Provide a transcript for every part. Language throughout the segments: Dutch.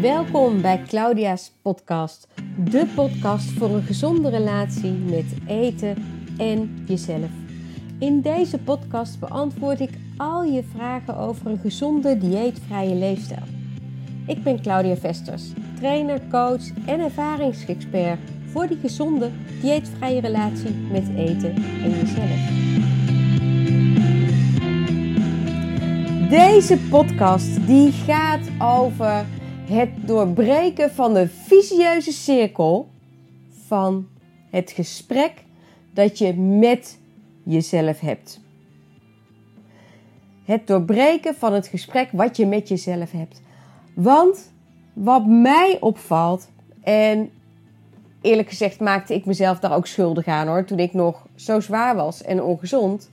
Welkom bij Claudia's podcast, de podcast voor een gezonde relatie met eten en jezelf. In deze podcast beantwoord ik al je vragen over een gezonde dieetvrije leefstijl. Ik ben Claudia Vesters, trainer, coach en ervaringsexpert voor die gezonde dieetvrije relatie met eten en jezelf. Deze podcast die gaat over het doorbreken van de visieuze cirkel van het gesprek dat je met jezelf hebt. Het doorbreken van het gesprek wat je met jezelf hebt. Want wat mij opvalt, en eerlijk gezegd maakte ik mezelf daar ook schuldig aan hoor, toen ik nog zo zwaar was en ongezond.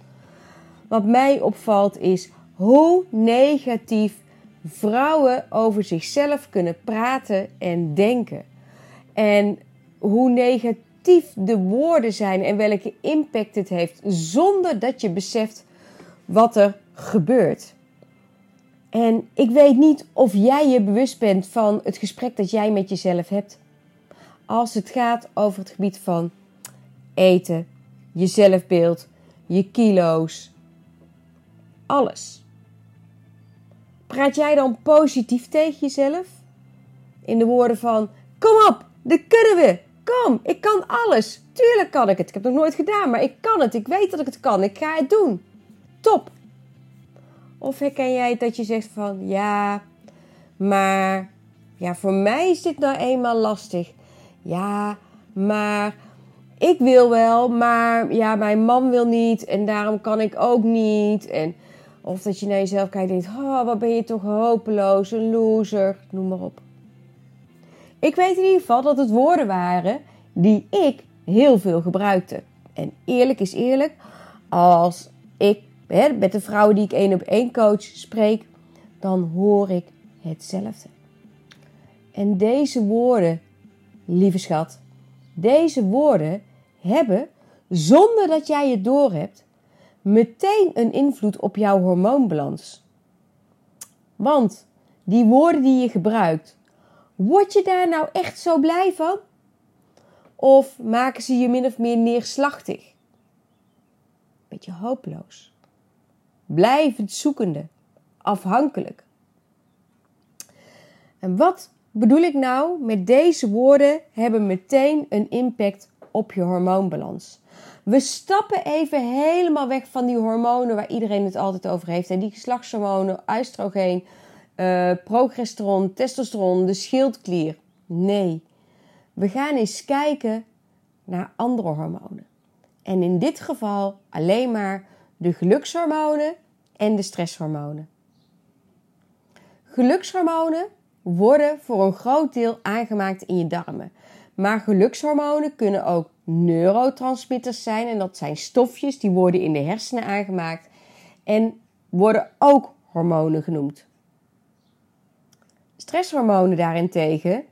Wat mij opvalt is hoe negatief vrouwen over zichzelf kunnen praten en denken. En hoe negatief de woorden zijn en welke impact het heeft, zonder dat je beseft wat er gebeurt. En ik weet niet of jij je bewust bent van het gesprek dat jij met jezelf hebt. Als het gaat over het gebied van eten, je zelfbeeld, je kilo's, alles. Praat jij dan positief tegen jezelf? In de woorden van: Kom op, dit kunnen we. Kom, ik kan alles. Tuurlijk kan ik het. Ik heb het nog nooit gedaan, maar ik kan het. Ik weet dat ik het kan. Ik ga het doen. Top. Of herken jij dat je zegt van ja, maar ja, voor mij is dit nou eenmaal lastig. Ja, maar ik wil wel, maar ja, mijn man wil niet en daarom kan ik ook niet. En of dat je naar jezelf kijkt en denkt: oh, wat ben je toch hopeloos, een loser, noem maar op. Ik weet in ieder geval dat het woorden waren die ik heel veel gebruikte. En eerlijk is eerlijk, als ik met de vrouwen die ik één op één coach spreek, dan hoor ik hetzelfde. En deze woorden, lieve schat, deze woorden hebben, zonder dat jij het doorhebt, meteen een invloed op jouw hormoonbalans. Want die woorden die je gebruikt, word je daar nou echt zo blij van? Of maken ze je min of meer neerslachtig? Beetje hopeloos. Blijvend zoekende. Afhankelijk. En wat bedoel ik nou met deze woorden hebben meteen een impact op je hormoonbalans? We stappen even helemaal weg van die hormonen waar iedereen het altijd over heeft. En die geslachtshormonen, oestrogeen, uh, progesteron, testosteron, de schildklier. Nee, we gaan eens kijken naar andere hormonen. En in dit geval alleen maar de gelukshormonen en de stresshormonen. Gelukshormonen worden voor een groot deel aangemaakt in je darmen. Maar gelukshormonen kunnen ook neurotransmitters zijn. En dat zijn stofjes die worden in de hersenen aangemaakt. En worden ook hormonen genoemd. Stresshormonen daarentegen,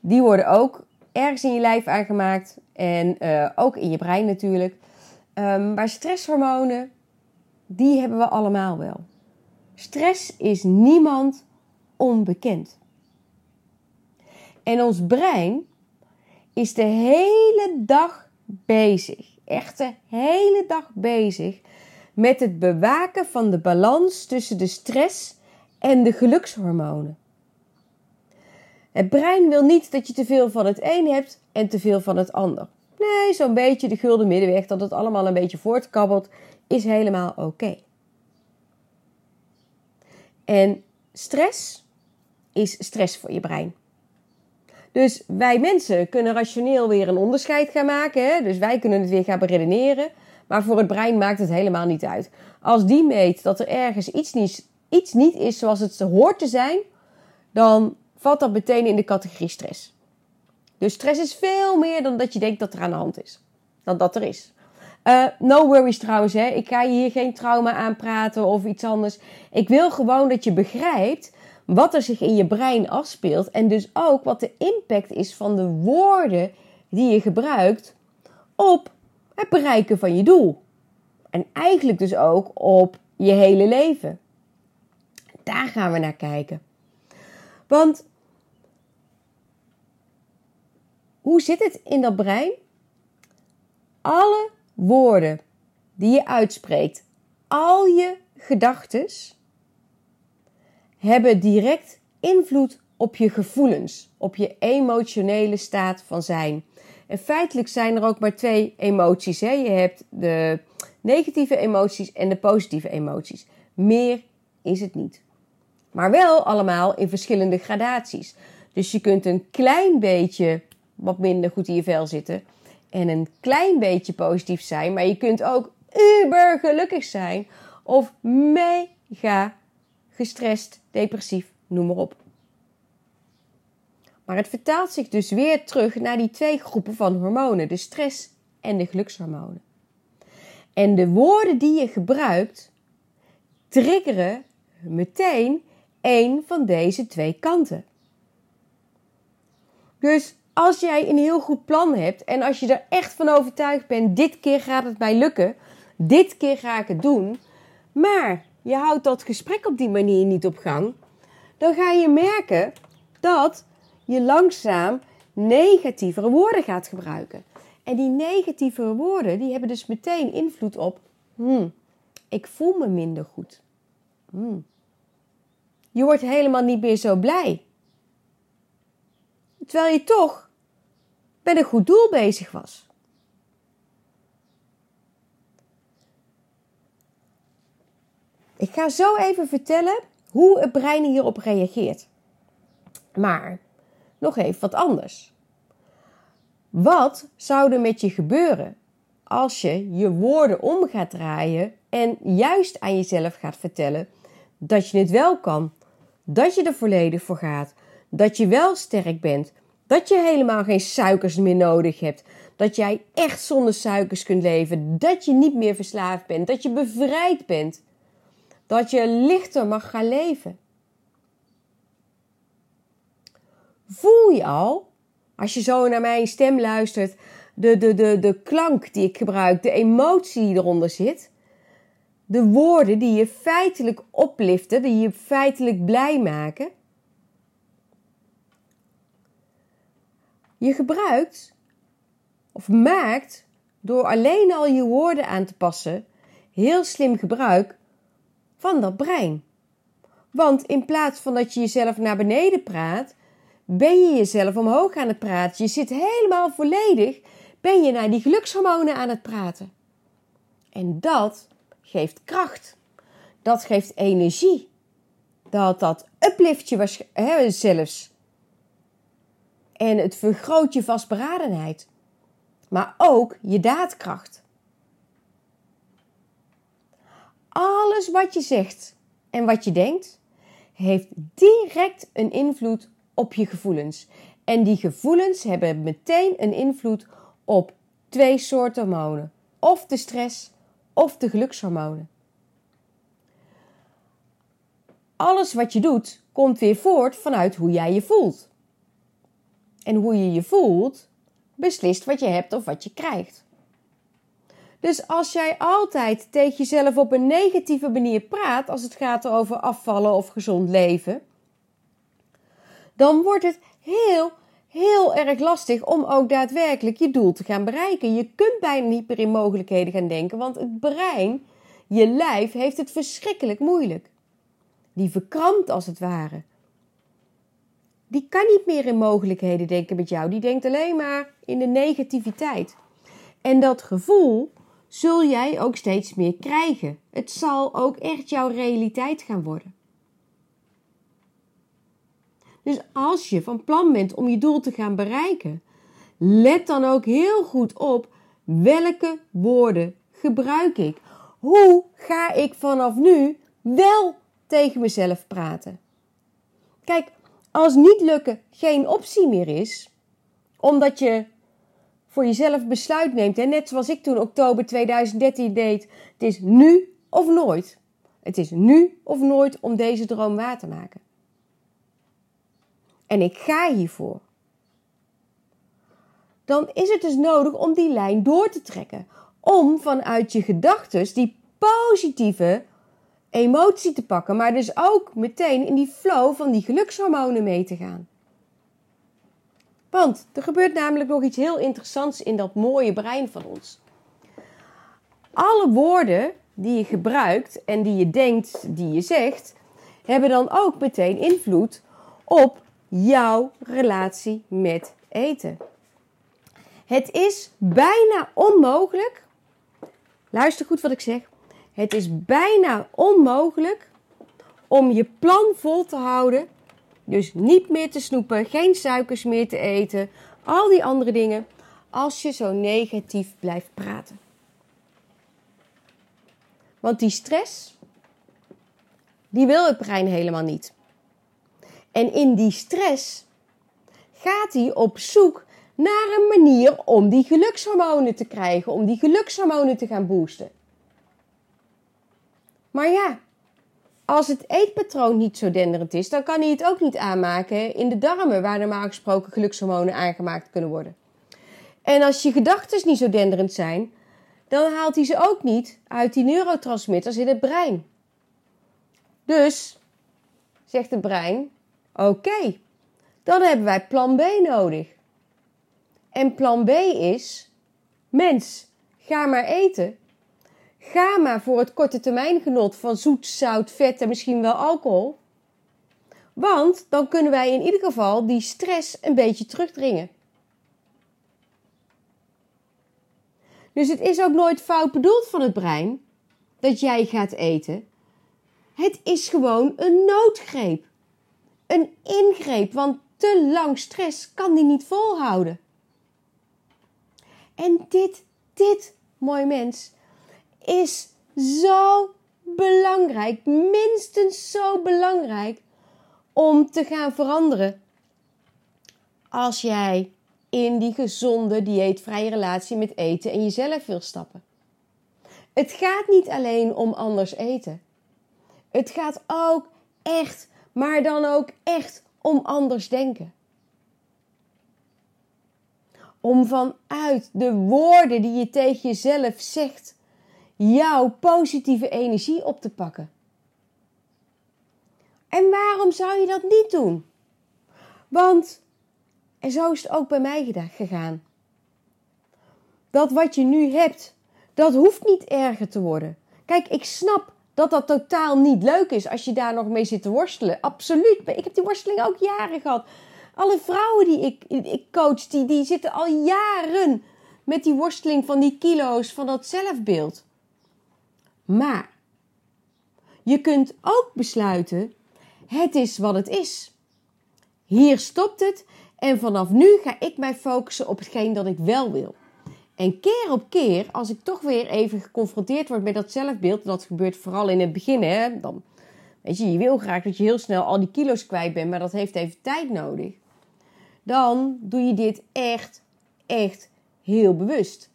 die worden ook ergens in je lijf aangemaakt. En uh, ook in je brein natuurlijk. Um, maar stresshormonen, die hebben we allemaal wel. Stress is niemand onbekend. En ons brein is de hele dag bezig, echt de hele dag bezig met het bewaken van de balans tussen de stress en de gelukshormonen. Het brein wil niet dat je te veel van het een hebt en te veel van het ander. Nee, zo'n beetje de gulden middenweg, dat het allemaal een beetje voortkabbelt, is helemaal oké. En stress is stress voor je brein. Dus wij mensen kunnen rationeel weer een onderscheid gaan maken. Hè? Dus wij kunnen het weer gaan beredeneren. Maar voor het brein maakt het helemaal niet uit. Als die meet dat er ergens iets niet, iets niet is zoals het hoort te zijn, dan valt dat meteen in de categorie stress. Dus stress is veel meer dan dat je denkt dat er aan de hand is. Dan dat er is. Uh, no worries trouwens, hè. ik ga je hier geen trauma aanpraten of iets anders. Ik wil gewoon dat je begrijpt wat er zich in je brein afspeelt en dus ook wat de impact is van de woorden die je gebruikt op het bereiken van je doel. En eigenlijk dus ook op je hele leven. Daar gaan we naar kijken. Want hoe zit het in dat brein? Alle woorden die je uitspreekt, al je gedachten, hebben direct invloed op je gevoelens, op je emotionele staat van zijn. En feitelijk zijn er ook maar twee emoties. Hè? Je hebt de negatieve emoties en de positieve emoties. Meer is het niet. Maar wel allemaal in verschillende gradaties. Dus je kunt een klein beetje wat minder goed in je vel zitten en een klein beetje positief zijn, maar je kunt ook uber gelukkig zijn of mega gestrest, depressief, noem maar op. Maar het vertaalt zich dus weer terug naar die twee groepen van hormonen, de stress en de gelukshormonen. En de woorden die je gebruikt triggeren meteen één van deze twee kanten. Dus als jij een heel goed plan hebt en als je er echt van overtuigd bent, dit keer gaat het mij lukken, dit keer ga ik het doen, maar je houdt dat gesprek op die manier niet op gang, dan ga je merken dat je langzaam negatievere woorden gaat gebruiken. En die negatievere woorden, die hebben dus meteen invloed op, hmm, ik voel me minder goed. Hmm. Je wordt helemaal niet meer zo blij. Terwijl je toch met een goed doel bezig was. Ik ga zo even vertellen hoe het brein hierop reageert. Maar nog even wat anders. Wat zou er met je gebeuren als je je woorden om gaat draaien en juist aan jezelf gaat vertellen dat je het wel kan, dat je er volledig voor gaat, dat je wel sterk bent, dat je helemaal geen suikers meer nodig hebt, dat jij echt zonder suikers kunt leven, dat je niet meer verslaafd bent, dat je bevrijd bent, dat je lichter mag gaan leven. Voel je al, als je zo naar mijn stem luistert, de, de, de, de klank die ik gebruik, de emotie die eronder zit, de woorden die je feitelijk opliften, die je feitelijk blij maken. Je gebruikt of maakt door alleen al je woorden aan te passen heel slim gebruik van dat brein. Want in plaats van dat je jezelf naar beneden praat, ben je jezelf omhoog aan het praten. Je zit helemaal volledig, ben je naar die gelukshormonen aan het praten. En dat geeft kracht. Dat geeft energie. Dat, dat uplift je hè, zelfs. En het vergroot je vastberadenheid. Maar ook je daadkracht. Alles wat je zegt en wat je denkt, heeft direct een invloed op je gevoelens. En die gevoelens hebben meteen een invloed op twee soorten hormonen: of de stress of de gelukshormonen. Alles wat je doet komt weer voort vanuit hoe jij je voelt. En hoe je je voelt beslist wat je hebt of wat je krijgt. Dus als jij altijd tegen jezelf op een negatieve manier praat als het gaat over afvallen of gezond leven, dan wordt het heel, heel erg lastig om ook daadwerkelijk je doel te gaan bereiken. Je kunt bijna niet meer in mogelijkheden gaan denken, want het brein, je lijf, heeft het verschrikkelijk moeilijk. Die verkrampt als het ware. Die kan niet meer in mogelijkheden denken met jou. Die denkt alleen maar in de negativiteit. En dat gevoel zul jij ook steeds meer krijgen. Het zal ook echt jouw realiteit gaan worden. Dus als je van plan bent om je doel te gaan bereiken, let dan ook heel goed op welke woorden gebruik ik. Hoe ga ik vanaf nu wel tegen mezelf praten? Kijk, als niet lukken geen optie meer is, omdat je voor jezelf besluit neemt, en net zoals ik toen oktober 2013 deed, het is nu of nooit. Het is nu of nooit om deze droom waar te maken. En ik ga hiervoor. Dan is het dus nodig om die lijn door te trekken. Om vanuit je gedachten die positieve emotie te pakken, maar dus ook meteen in die flow van die gelukshormonen mee te gaan. Want er gebeurt namelijk nog iets heel interessants in dat mooie brein van ons. Alle woorden die je gebruikt en die je denkt, die je zegt, hebben dan ook meteen invloed op jouw relatie met eten. Het is bijna onmogelijk. Luister goed wat ik zeg. Het is bijna onmogelijk om je plan vol te houden. Dus niet meer te snoepen, geen suikers meer te eten, al die andere dingen, als je zo negatief blijft praten. Want die stress, die wil het brein helemaal niet. En in die stress gaat hij op zoek naar een manier om die gelukshormonen te krijgen, om die gelukshormonen te gaan boosten. Maar ja, als het eetpatroon niet zo denderend is, dan kan hij het ook niet aanmaken in de darmen, waar normaal gesproken gelukshormonen aangemaakt kunnen worden. En als je gedachten niet zo denderend zijn, dan haalt hij ze ook niet uit die neurotransmitters in het brein. Dus, zegt het brein, oké, dan hebben wij plan B nodig. En plan B is: mens, ga maar eten. Ga maar voor het korte termijn genot van zoet, zout, vet en misschien wel alcohol. Want dan kunnen wij in ieder geval die stress een beetje terugdringen. Dus het is ook nooit fout bedoeld van het brein dat jij gaat eten. Het is gewoon een noodgreep. Een ingreep, want te lang stress kan die niet volhouden. En dit, dit, mooi mens, is zo belangrijk, minstens zo belangrijk om te gaan veranderen. Als jij in die gezonde, dieetvrije relatie met eten en jezelf wil stappen. Het gaat niet alleen om anders eten. Het gaat ook echt, maar dan ook echt om anders denken om vanuit de woorden die je tegen jezelf zegt, jouw positieve energie op te pakken. En waarom zou je dat niet doen? Want, en zo is het ook bij mij gegaan. Dat wat je nu hebt, dat hoeft niet erger te worden. Kijk, ik snap dat dat totaal niet leuk is als je daar nog mee zit te worstelen. Absoluut. Ik heb die worsteling ook jaren gehad. Alle vrouwen die ik, ik coach, die, die zitten al jaren met die worsteling van die kilo's, van dat zelfbeeld. Maar je kunt ook besluiten: het is wat het is. Hier stopt het en vanaf nu ga ik mij focussen op hetgeen dat ik wel wil. En keer op keer, als ik toch weer even geconfronteerd word met dat zelfbeeld, dat gebeurt vooral in het begin, hè, dan weet je, je wil graag dat je heel snel al die kilo's kwijt bent, maar dat heeft even tijd nodig dan doe je dit echt, echt heel bewust.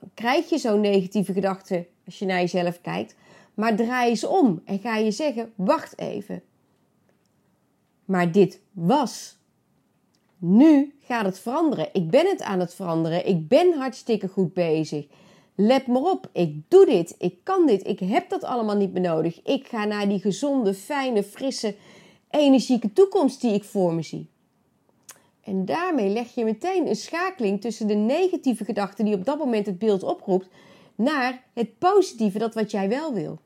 Dan krijg je zo'n negatieve gedachte als je naar jezelf kijkt, maar draai ze om en ga je zeggen: wacht even. Maar dit was. Nu gaat het veranderen. Ik ben het aan het veranderen. Ik ben hartstikke goed bezig. Let maar op, ik doe dit, ik kan dit, ik heb dat allemaal niet meer nodig. Ik ga naar die gezonde, fijne, frisse, energieke toekomst die ik voor me zie. En daarmee leg je meteen een schakeling tussen de negatieve gedachte die op dat moment het beeld oproept, naar het positieve, dat wat jij wel wil.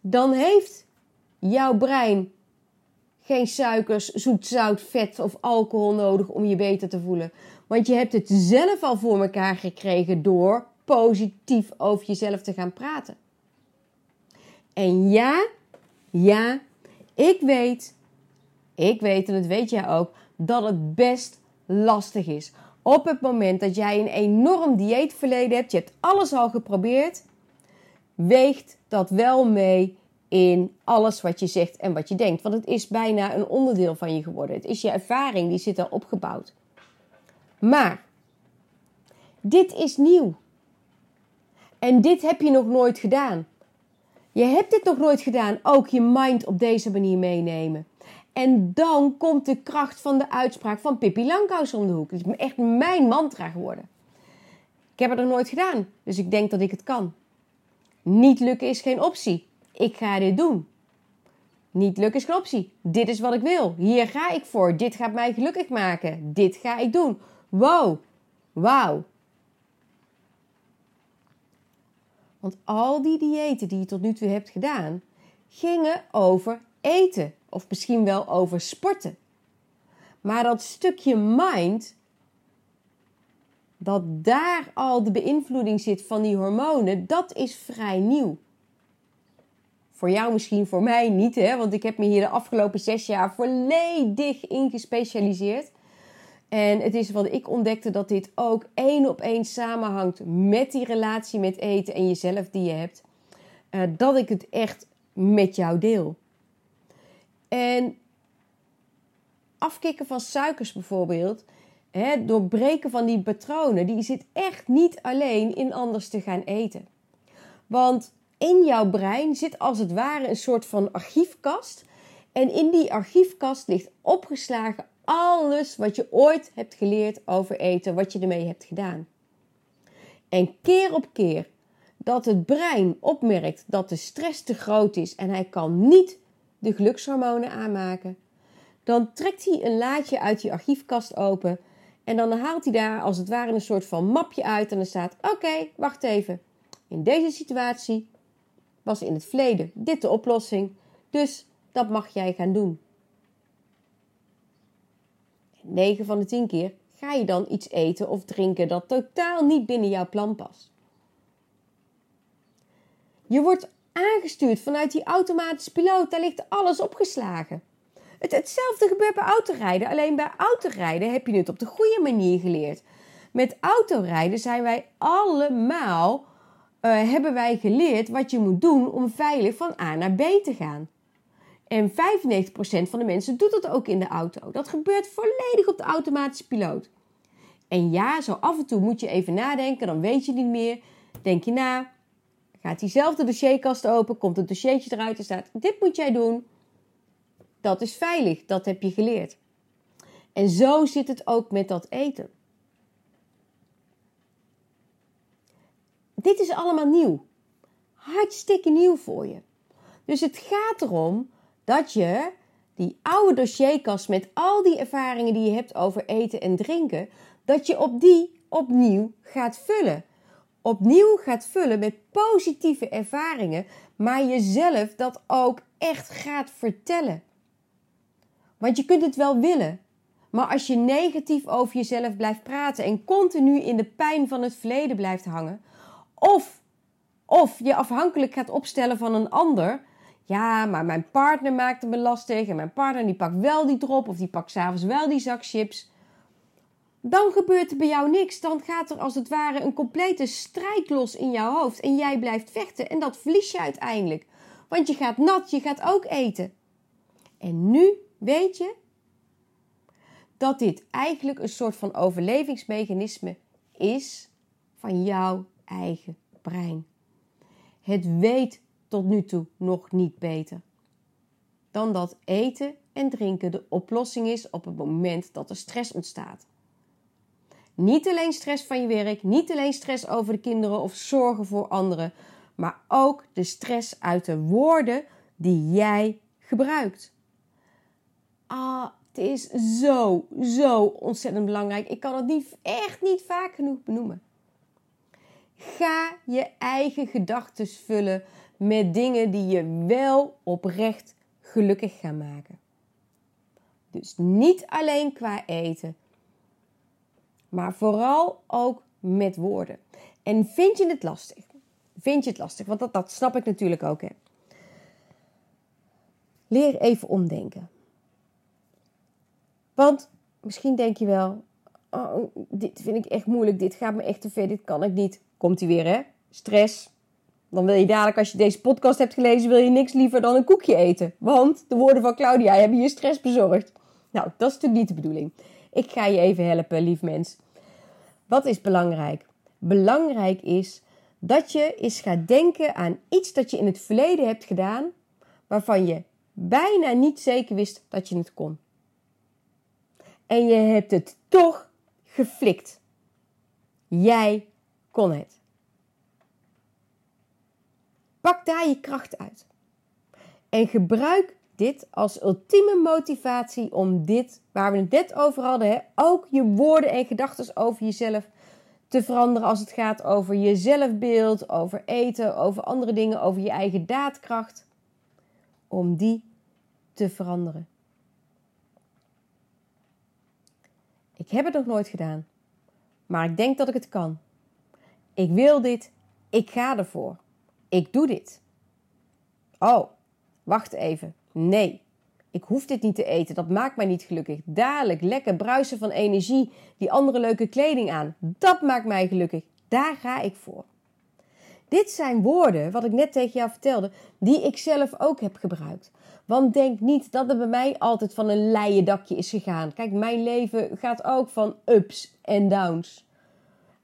Dan heeft jouw brein geen suikers, zoet, zout, vet of alcohol nodig om je beter te voelen. Want je hebt het zelf al voor elkaar gekregen door positief over jezelf te gaan praten. En ja, ja, ik weet ik weet, en dat weet jij ook, dat het best lastig is. Op het moment dat jij een enorm dieetverleden hebt, je hebt alles al geprobeerd, weegt dat wel mee in alles wat je zegt en wat je denkt. Want het is bijna een onderdeel van je geworden. Het is je ervaring, die zit er opgebouwd. Maar, dit is nieuw. En dit heb je nog nooit gedaan. Je hebt dit nog nooit gedaan, ook je mind op deze manier meenemen. En dan komt de kracht van de uitspraak van Pippi Langkous om de hoek. Het is echt mijn mantra geworden. Ik heb het nog nooit gedaan, dus ik denk dat ik het kan. Niet lukken is geen optie. Ik ga dit doen. Niet lukken is geen optie. Dit is wat ik wil. Hier ga ik voor. Dit gaat mij gelukkig maken. Dit ga ik doen. Wow. Wauw. Want al die diëten die je tot nu toe hebt gedaan, gingen over eten. Of misschien wel over sporten. Maar dat stukje mind, dat daar al de beïnvloeding zit van die hormonen, dat is vrij nieuw. Voor jou misschien, voor mij niet, hè? want ik heb me hier de afgelopen zes jaar volledig in gespecialiseerd. En het is wat ik ontdekte dat dit ook één op één samenhangt met die relatie met eten en jezelf die je hebt. Uh, dat ik het echt met jou deel. En afkicken van suikers bijvoorbeeld, hè, doorbreken van die patronen, die zit echt niet alleen in anders te gaan eten. Want in jouw brein zit als het ware een soort van archiefkast. En in die archiefkast ligt opgeslagen alles wat je ooit hebt geleerd over eten, wat je ermee hebt gedaan. En keer op keer dat het brein opmerkt dat de stress te groot is en hij kan niet de gelukshormonen aanmaken, dan trekt hij een laadje uit die archiefkast open en dan haalt hij daar als het ware een soort van mapje uit en er staat: Oké, wacht even. In deze situatie was in het verleden dit de oplossing, dus dat mag jij gaan doen. 9 van de 10 keer ga je dan iets eten of drinken dat totaal niet binnen jouw plan past. Je wordt aangestuurd vanuit die automatische piloot, daar ligt alles opgeslagen. Het, hetzelfde gebeurt bij autorijden, alleen bij autorijden heb je het op de goede manier geleerd. Met autorijden zijn wij allemaal, uh, hebben wij geleerd wat je moet doen om veilig van A naar B te gaan. En 95% van de mensen doet dat ook in de auto. Dat gebeurt volledig op de automatische piloot. En ja, zo af en toe moet je even nadenken, dan weet je niet meer. Denk je na, gaat diezelfde dossierkast open, komt het dossiertje eruit en staat: Dit moet jij doen. Dat is veilig, dat heb je geleerd. En zo zit het ook met dat eten. Dit is allemaal nieuw. Hartstikke nieuw voor je. Dus het gaat erom dat je die oude dossierkast met al die ervaringen die je hebt over eten en drinken, dat je op die opnieuw gaat vullen. Opnieuw gaat vullen met positieve ervaringen, maar jezelf dat ook echt gaat vertellen. Want je kunt het wel willen, maar als je negatief over jezelf blijft praten en continu in de pijn van het verleden blijft hangen, of, of je afhankelijk gaat opstellen van een ander, ja, maar mijn partner maakt me lastig en mijn partner die pakt wel die drop of die pakt s'avonds wel die zak chips. Dan gebeurt er bij jou niks. Dan gaat er als het ware een complete strijd los in jouw hoofd en jij blijft vechten en dat verlies je uiteindelijk. Want je gaat nat, je gaat ook eten. En nu weet je dat dit eigenlijk een soort van overlevingsmechanisme is van jouw eigen brein. Het weet tot nu toe nog niet beter. Dan dat eten en drinken de oplossing is op het moment dat er stress ontstaat. Niet alleen stress van je werk, niet alleen stress over de kinderen of zorgen voor anderen, maar ook de stress uit de woorden die jij gebruikt. Ah, het is zo, zo ontzettend belangrijk. Ik kan het niet, echt niet vaak genoeg benoemen. Ga je eigen gedachten vullen met dingen die je wel oprecht gelukkig gaan maken. Dus niet alleen qua eten, maar vooral ook met woorden. En vind je het lastig? Vind je het lastig? Want dat, dat snap ik natuurlijk ook. Hè? Leer even omdenken. Want misschien denk je wel: oh, dit vind ik echt moeilijk, dit gaat me echt te ver, dit kan ik niet. Komt hij weer, hè? Stress, dan wil je dadelijk, als je deze podcast hebt gelezen, wil je niks liever dan een koekje eten. Want de woorden van Claudia hebben je stress bezorgd. Nou, dat is natuurlijk niet de bedoeling. Ik ga je even helpen, lief mens. Wat is belangrijk? Belangrijk is dat je eens gaat denken aan iets dat je in het verleden hebt gedaan, waarvan je bijna niet zeker wist dat je het kon. En je hebt het toch geflikt. Jij kon het. Pak daar je kracht uit. En gebruik dit als ultieme motivatie om dit, waar we het net over hadden, hè, ook je woorden en gedachten over jezelf te veranderen als het gaat over je zelfbeeld, over eten, over andere dingen, over je eigen daadkracht. Om die te veranderen. Ik heb het nog nooit gedaan, maar ik denk dat ik het kan. Ik wil dit, ik ga ervoor. Ik doe dit. Oh, wacht even. Nee, ik hoef dit niet te eten. Dat maakt mij niet gelukkig. Dadelijk lekker bruisen van energie, die andere leuke kleding aan. Dat maakt mij gelukkig. Daar ga ik voor. Dit zijn woorden, wat ik net tegen jou vertelde, die ik zelf ook heb gebruikt. Want denk niet dat het bij mij altijd van een leien dakje is gegaan. Kijk, mijn leven gaat ook van ups en downs.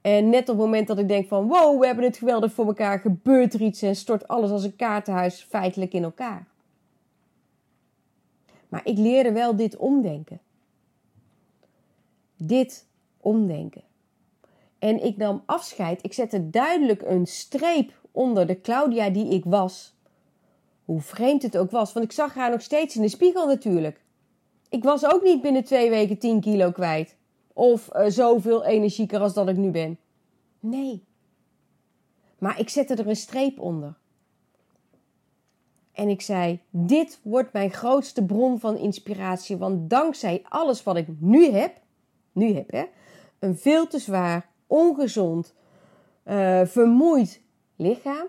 En net op het moment dat ik denk van wow, we hebben het geweldig voor elkaar, gebeurt er iets en stort alles als een kaartenhuis feitelijk in elkaar. Maar ik leerde wel dit omdenken. Dit omdenken. En ik nam afscheid. Ik zette duidelijk een streep onder de Claudia die ik was. Hoe vreemd het ook was, want ik zag haar nog steeds in de spiegel natuurlijk. Ik was ook niet binnen twee weken 10 kilo kwijt. Of uh, zoveel energieker als dat ik nu ben. Nee. Maar ik zette er een streep onder. En ik zei: Dit wordt mijn grootste bron van inspiratie. Want dankzij alles wat ik nu heb, nu heb hè, een veel te zwaar, ongezond, uh, vermoeid lichaam,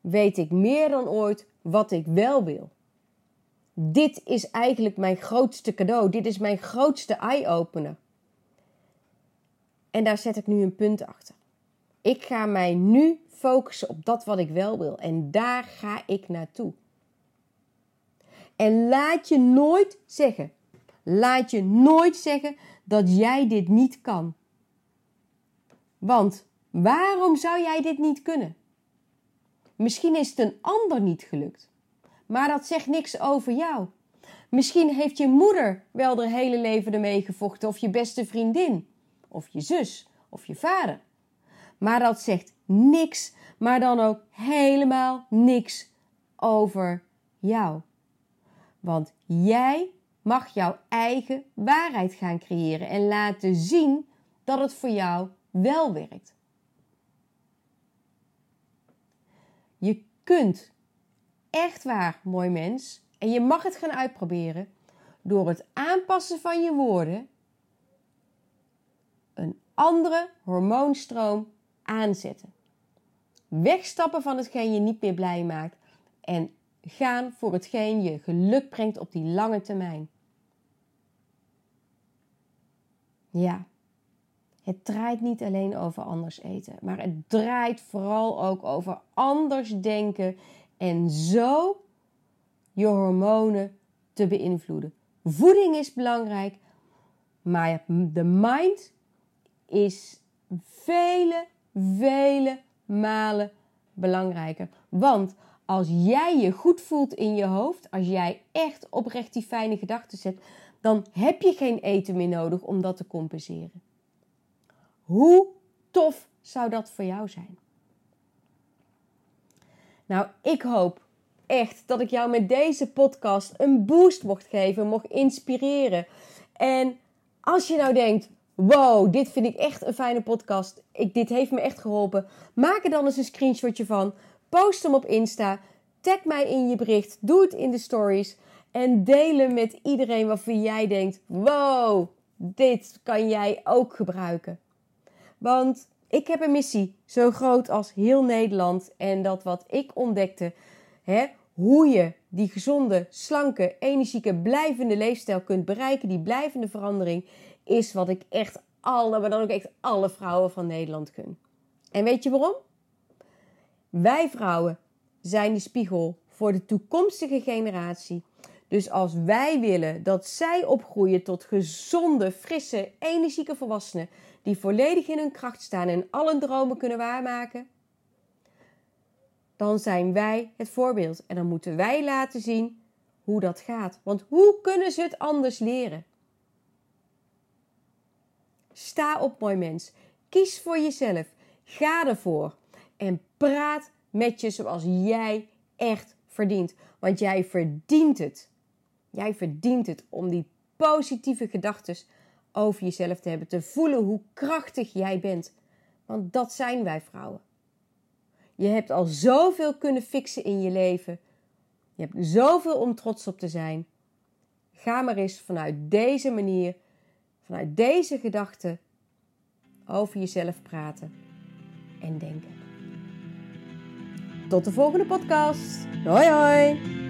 weet ik meer dan ooit wat ik wel wil. Dit is eigenlijk mijn grootste cadeau. Dit is mijn grootste eye-opener. En daar zet ik nu een punt achter. Ik ga mij nu focussen op dat wat ik wel wil. En daar ga ik naartoe. En laat je nooit zeggen, laat je nooit zeggen dat jij dit niet kan. Want waarom zou jij dit niet kunnen? Misschien is het een ander niet gelukt. Maar dat zegt niks over jou. Misschien heeft je moeder wel haar hele leven ermee gevochten, of je beste vriendin, of je zus, of je vader. Maar dat zegt niks, maar dan ook helemaal niks over jou. Want jij mag jouw eigen waarheid gaan creëren en laten zien dat het voor jou wel werkt. Je kunt echt waar, mooi mens, en je mag het gaan uitproberen door het aanpassen van je woorden een andere hormoonstroom aanzetten. Wegstappen van hetgeen je niet meer blij maakt en gaan voor hetgeen je geluk brengt op die lange termijn. Ja, het draait niet alleen over anders eten, maar het draait vooral ook over anders denken en zo je hormonen te beïnvloeden. Voeding is belangrijk, maar de mind is vele, vele malen belangrijker. Want als jij je goed voelt in je hoofd, als jij echt oprecht die fijne gedachten zet, dan heb je geen eten meer nodig om dat te compenseren. Hoe tof zou dat voor jou zijn? Nou, ik hoop echt dat ik jou met deze podcast een boost mocht geven, mocht inspireren. En als je nou denkt, wow, dit vind ik echt een fijne podcast. Ik, dit heeft me echt geholpen. Maak er dan eens een screenshotje van. Post hem op Insta. Tag mij in je bericht. Doe het in de stories. En deel hem met iedereen waarvan jij denkt: wow, dit kan jij ook gebruiken. Want ik heb een missie zo groot als heel Nederland. En dat wat ik ontdekte, hè, hoe je die gezonde, slanke, energieke, blijvende leefstijl kunt bereiken, die blijvende verandering, is wat ik echt alle, maar dan ook echt alle vrouwen van Nederland gun. En weet je waarom? Wij vrouwen zijn de spiegel voor de toekomstige generatie. Dus als wij willen dat zij opgroeien tot gezonde, frisse, energieke volwassenen die volledig in hun kracht staan en alle dromen kunnen waarmaken, dan zijn wij het voorbeeld. En dan moeten wij laten zien hoe dat gaat. Want hoe kunnen ze het anders leren? Sta op, mooi mens. Kies voor jezelf. Ga ervoor. En praat met je zoals jij echt verdient. Want jij verdient het. Jij verdient het om die positieve gedachten over jezelf te hebben. Te voelen hoe krachtig jij bent. Want dat zijn wij vrouwen. Je hebt al zoveel kunnen fixen in je leven. Je hebt zoveel om trots op te zijn. Ga maar eens vanuit deze manier, vanuit deze gedachten over jezelf praten en denken. Tot de volgende podcast. Hoi hoi!